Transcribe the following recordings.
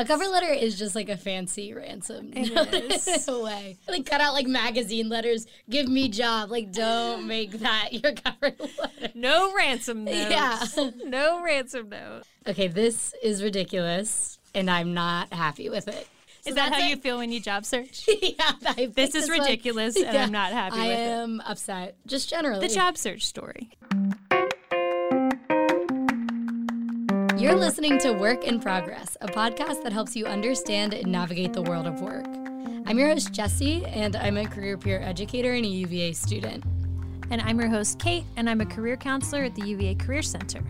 A cover letter is just like a fancy ransom It note is. in a way. Like cut out like magazine letters, give me job. Like don't make that your cover letter. No ransom notes. Yeah. No ransom note. Okay, this is ridiculous and I'm not happy with it. So Is that how it. you feel when you job search? yeah, This is one. ridiculous and I'm not happy I with it. I am upset. Just generally. The job search story. Listening to Work in Progress, a podcast that helps you understand and navigate the world of work. I'm your host, Jesse, and I'm a career peer educator and a UVA student. And I'm your host, Kate, and I'm a career counselor at the UVA Career Center.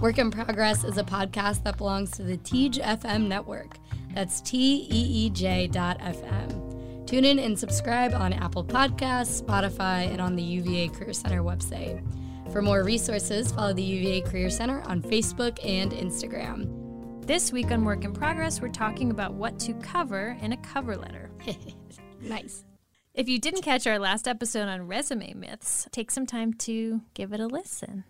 Work in Progress is a podcast that belongs to the Teej FM network. That's T E E J dot FM. Tune in and subscribe on Apple Podcasts, Spotify, and on the UVA Career Center website. For more resources, follow the UVA Career Center on Facebook and Instagram. This week on Work in Progress, we're talking about what to cover in a cover letter. nice. If you didn't catch our last episode on resume myths, take some time to give it a listen.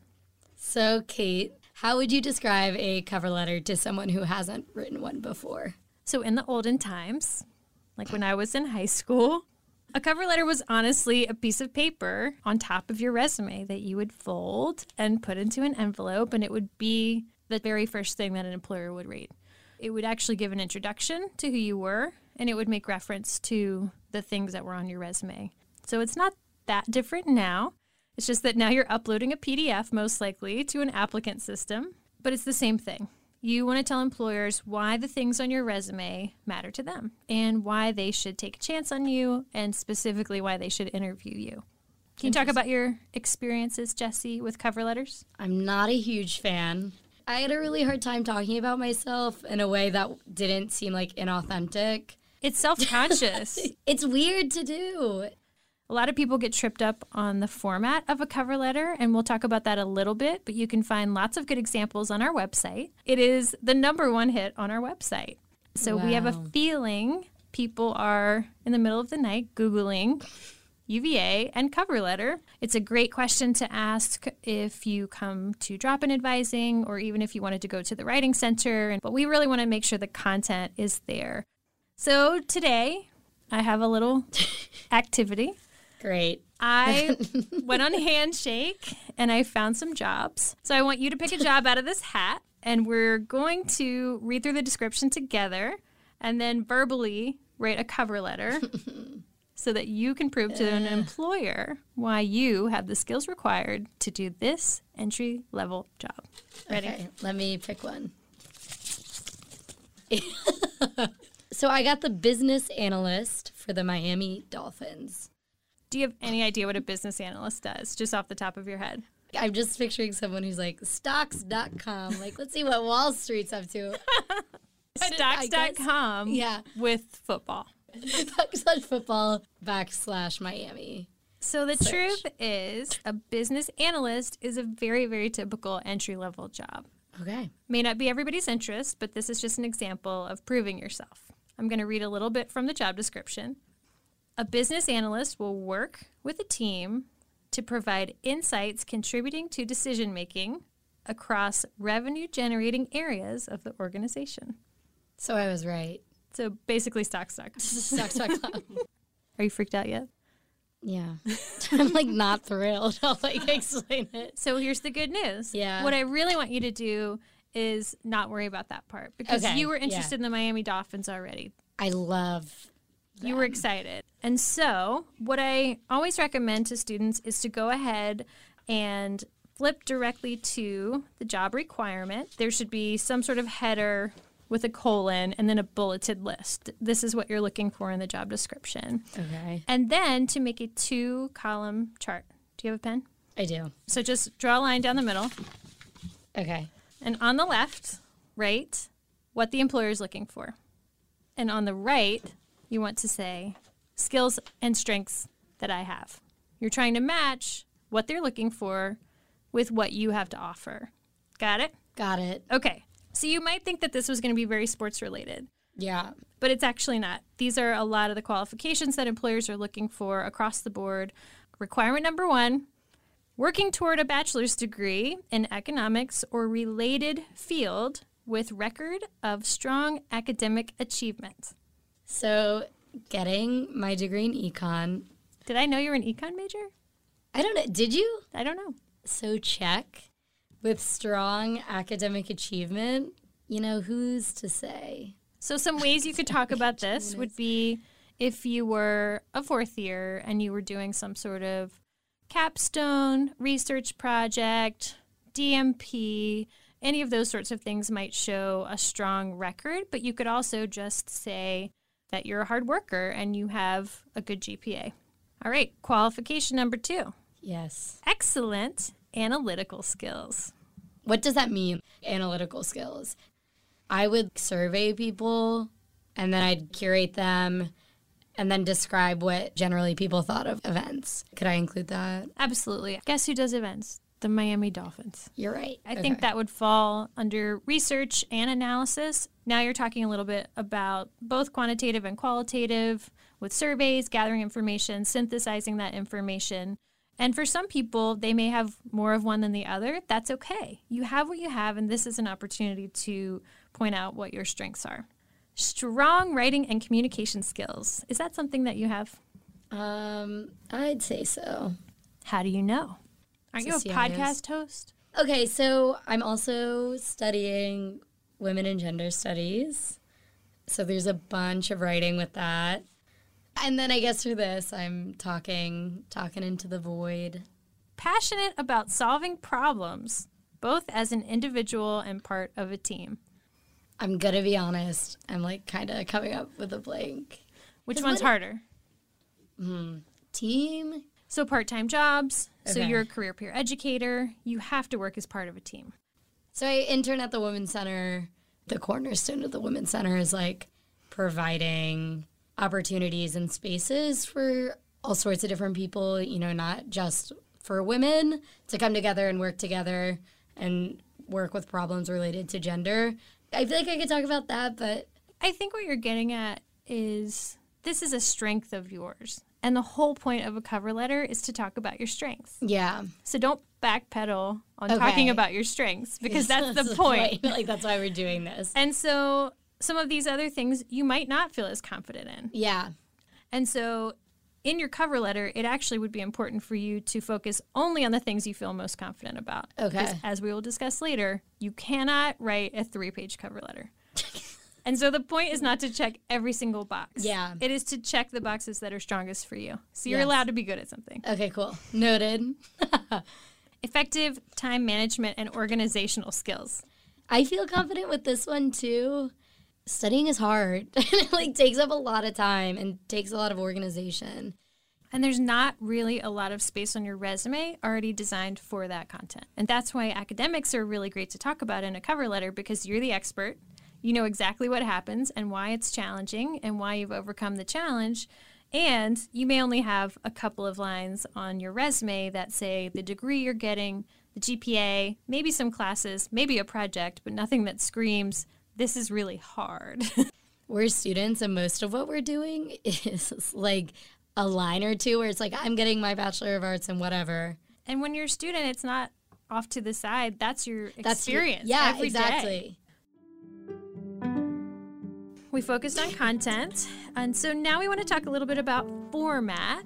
So, Kate, how would you describe a cover letter to someone who hasn't written one before? So, in the olden times, like when I was in high school, a cover letter was honestly a piece of paper on top of your resume that you would fold and put into an envelope, and it would be the very first thing that an employer would read. It would actually give an introduction to who you were, and it would make reference to the things that were on your resume. So, it's not that different now. It's just that now you're uploading a PDF, most likely, to an applicant system, but it's the same thing. You want to tell employers why the things on your resume matter to them and why they should take a chance on you and specifically why they should interview you. Can you talk about your experiences, Jesse, with cover letters? I'm not a huge fan. I had a really hard time talking about myself in a way that didn't seem like inauthentic. It's self conscious. It's weird to do. A lot of people get tripped up on the format of a cover letter, and we'll talk about that a little bit, but you can find lots of good examples on our website. It is the number one hit on our website. So we have a feeling people are in the middle of the night Googling UVA and cover letter. It's a great question to ask if you come to drop in advising or even if you wanted to go to the writing center. But we really want to make sure the content is there. So today I have a little activity. Great. I went on Handshake and I found some jobs. So I want you to pick a job out of this hat, and we're going to read through the description together and then verbally write a cover letter so that you can prove to an eh. employer why you have the skills required to do this entry level job. Ready? Okay, let me pick one. so I got the business analyst for the Miami Dolphins. Do you have any idea what a business analyst does, just off the top of your head? I'm just picturing someone who's like stocks.com. Like, let's see what Wall Street's up to. Stocks.com Yeah. with football. backslash football backslash Miami. So the Search. truth is, a business analyst is a very, very typical entry level job. Okay. May not be everybody's interest, but this is just an example of proving yourself. I'm going to read a little bit from the job description. A business analyst will work with a team to provide insights contributing to decision making across revenue generating areas of the organization. So I was right. So basically, stocks. stocks. Stocks.com. Are you freaked out yet? yeah. I'm like not thrilled. I'll like explain it. So here's the good news. Yeah. What I really want you to do is not worry about that part because Okay, you were yeah. interested in the Miami Dolphins already. I love You were excited. And so, what I always recommend to students is to go ahead and flip directly to the job requirement. There should be some sort of header with a colon and then a bulleted list. This is what you're looking for in the job description. Okay. And then to make a two column chart. Do you have a pen? I do. So just draw a line down the middle. Okay. And on the left, write what the employer is looking for. And on the right, you want to say skills and strengths that I have. You're trying to match what they're looking for with what you have to offer. Got it? Got it. Okay. So you might think that this was going to be very sports related, Yeah. but it's actually not. These are a lot of the qualifications that employers are looking for across the board. Requirement number one working toward a bachelor's degree in economics or related field with record of strong academic achievement. So, getting my degree in econ. Did I know you were an econ major? I don't know. Did you? I don't know. So, check. With strong academic achievement, you know, who's to say? So, some ways you could talk about this would be if you were a fourth year and you were doing some sort of capstone research project, DMP, any of those sorts of things might show a strong record, but you could also just say that you're a hard worker and you have a good GPA. All right, qualification number two Yes. excellent analytical skills. What does that mean? Analytical skills. I would survey people and then I'd curate them and then describe what generally people thought of events. Could I include that? Absolutely. Guess who does events? The Miami Dolphins. You're right. I think that would fall under research and analysis. Now you're talking a little bit about both quantitative and qualitative with surveys, gathering information, synthesizing that information. And for some people, they may have more of one than the other. That's okay. You have what you have, and this is an opportunity to point out what your strengths are. Strong writing and communication skills. Is that something that you have? Um, I'd say so. How do you know? Aren't you a podcast host? Okay, so I'm also studying women and gender studies. So there's a bunch of writing with that. And then I guess for this, I'm talking talking into the void. passionate about solving problems, both as an individual and part of a team. I'm gonna be honest. I'm like kind of coming up with a blank Which one's what- harder? Hmm, team. So, part time jobs. So, you're a career peer educator. You have to work as part of a team. So I intern at the Women's Center. The cornerstone of the Women's Center is like providing opportunities and spaces for all sorts of different people, you know, not just for women to come together and work together and work with problems related to gender. I feel like I could talk about that, but I think what you're getting at is this is a strength of yours. And the whole point of a cover letter is to talk about your strengths. yeah. So, don't backpedal on Okay. talking about your strengths because that's the point. Like that's why we're doing this. And so, some of these other things you might not feel as confident in. Yeah. And so, in your cover letter, it actually would be important for you to focus only on the things you feel most confident about. Okay. Because as we will discuss later, you cannot write a three page cover letter. and so, the point is not to check every single box. Yeah. It is to check the boxes that are strongest for you. So, you're Yes. allowed to be good at something. Okay, cool. Noted. Effective time management and organizational skills. I feel confident with this one too. Studying is hard. it like takes up a lot of time and takes a lot of organization. And there's not really a lot of space on your resume already designed for that content. And that's why academics are really great to talk about in a cover letter because you're the expert. You know exactly what happens and why it's challenging and why you've overcome the challenge. And you may only have a couple of lines on your resume that say the degree you're getting, the GPA, maybe some classes, maybe a project, but nothing that screams, this is really hard. We're students and most of what we're doing is like a line or two where it's like I'm getting my bachelor of arts and whatever. and when you're a student, it's not off to the side. That's your That's your- experience. Yeah, every day. We focused on content. And so now we want to talk a little bit about format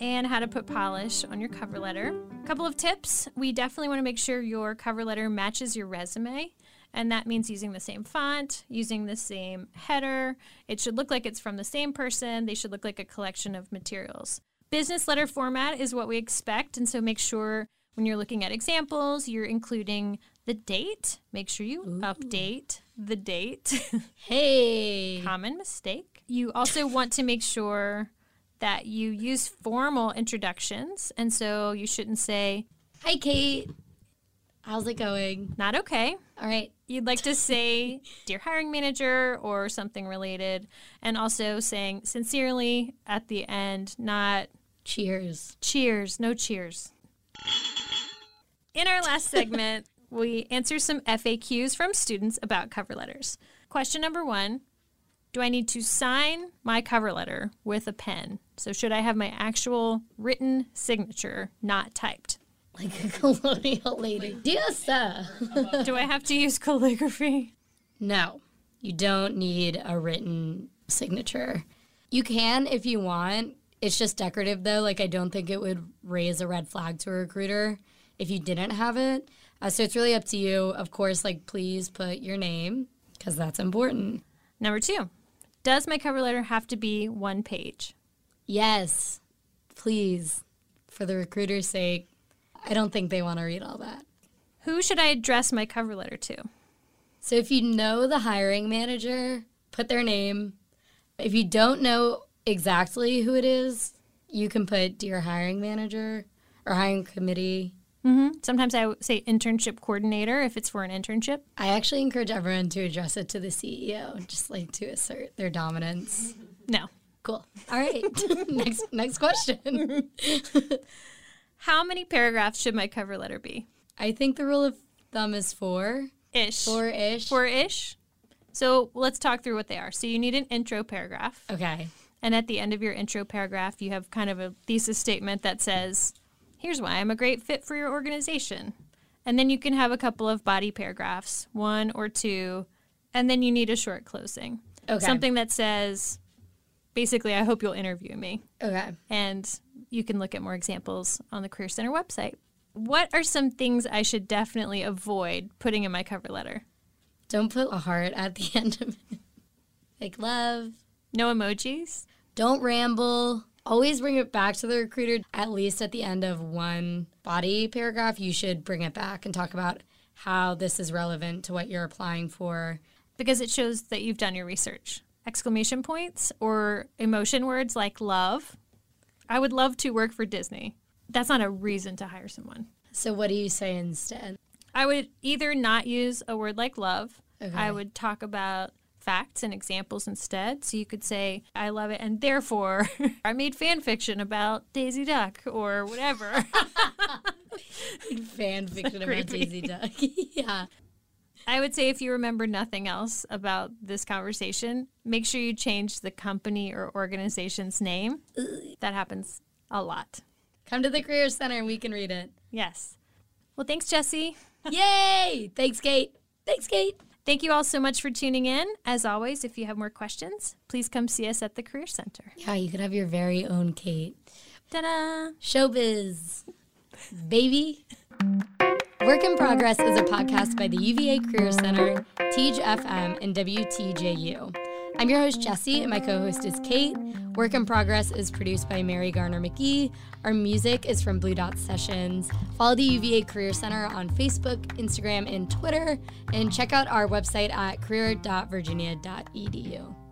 and how to put polish on your cover letter. A couple of tips. We definitely want to make sure your cover letter matches your resume. And that means using the same font, using the same header. It should look like it's from the same person. They should look like a collection of materials. Business letter format is what we expect. And so make sure when you're looking at examples, you're including the date. Make sure you update the date. Hey. common mistake. You also want to make sure that you use formal introductions. And so you shouldn't say, Hi Kate. How's it going? not okay. All right. You'd like to say, dear hiring manager, or something related. And also saying sincerely at the end, not Cheers. cheers, no cheers. In our last segment, we answer some FAQs from students about cover letters. Question number one Do I need to sign my cover letter with a pen? So, should I have my actual written signature, not typed? Like a colonial lady. Dear sir. Do I have to use calligraphy? No, you don't need a written signature. You can if you want. It's just decorative though. Like, I don't think it would raise a red flag to a recruiter if you didn't have it. Uh, so it's really up to you. Of course, like, please put your name because that's important. Number two, does my cover letter have to be one page? Yes, please, for the recruiter's sake. I don't think they want to read all that. Who should I address my cover letter to? So if you know the hiring manager, put their name. If you don't know exactly who it is, you can put dear hiring manager or hiring committee. Mm-hmm. Sometimes I would say internship coordinator if it's for an internship. I actually encourage everyone to address it to the CEO, just like to assert their dominance. No. Cool. All right. next next question. How many paragraphs should my cover letter be? I think the rule of thumb is four. Ish. Four ish. Four ish. So let's talk through what they are. So you need an intro paragraph. Okay. And at the end of your intro paragraph, you have kind of a thesis statement that says, Here's why I'm a great fit for your organization. And then you can have a couple of body paragraphs, one or two, and then you need a short closing. Okay. Something that says, basically, I hope you'll interview me. Okay. And you can look at more examples on the Career Center website. What are some things I should definitely avoid putting in my cover letter? Don't put a heart at the end of it. Like love. No emojis? Don't ramble. Always bring it back to the recruiter. At least at the end of one body paragraph, you should bring it back and talk about how this is relevant to what you're applying for. Because it shows that you've done your research. Exclamation points or emotion words like love. I would love to work for Disney. That's not a reason to hire someone. So, what do you say instead? I would either not use a word like love. Okay. I would talk about facts and examples instead. So you could say, I love it, and therefore I made fan fiction about Daisy Duck or whatever. Fan fiction about. Daisy Duck. yeah. I would say if you remember nothing else about this conversation, make sure you change the company or organization's name. That happens a lot. Come to the Career Center and we can read it. Yes. Well, thanks, Jesse. Yay! Thanks, Kate. Thanks, Kate. Thank you all so much for tuning in. As always, if you have more questions, please come see us at the Career Center. Yeah, you could have your very own Kate. Ta da! Showbiz, baby. Work in Progress is a podcast by the UVA Career Center, Teej FM, and WTJU. I'm your host, Jesse, and my co host is Kate. Work in Progress is produced by Mary Garner McGee. Our music is from Blue Dot Sessions. Follow the UVA Career Center on Facebook, Instagram, and Twitter, and check out our website at career.virginia.edu.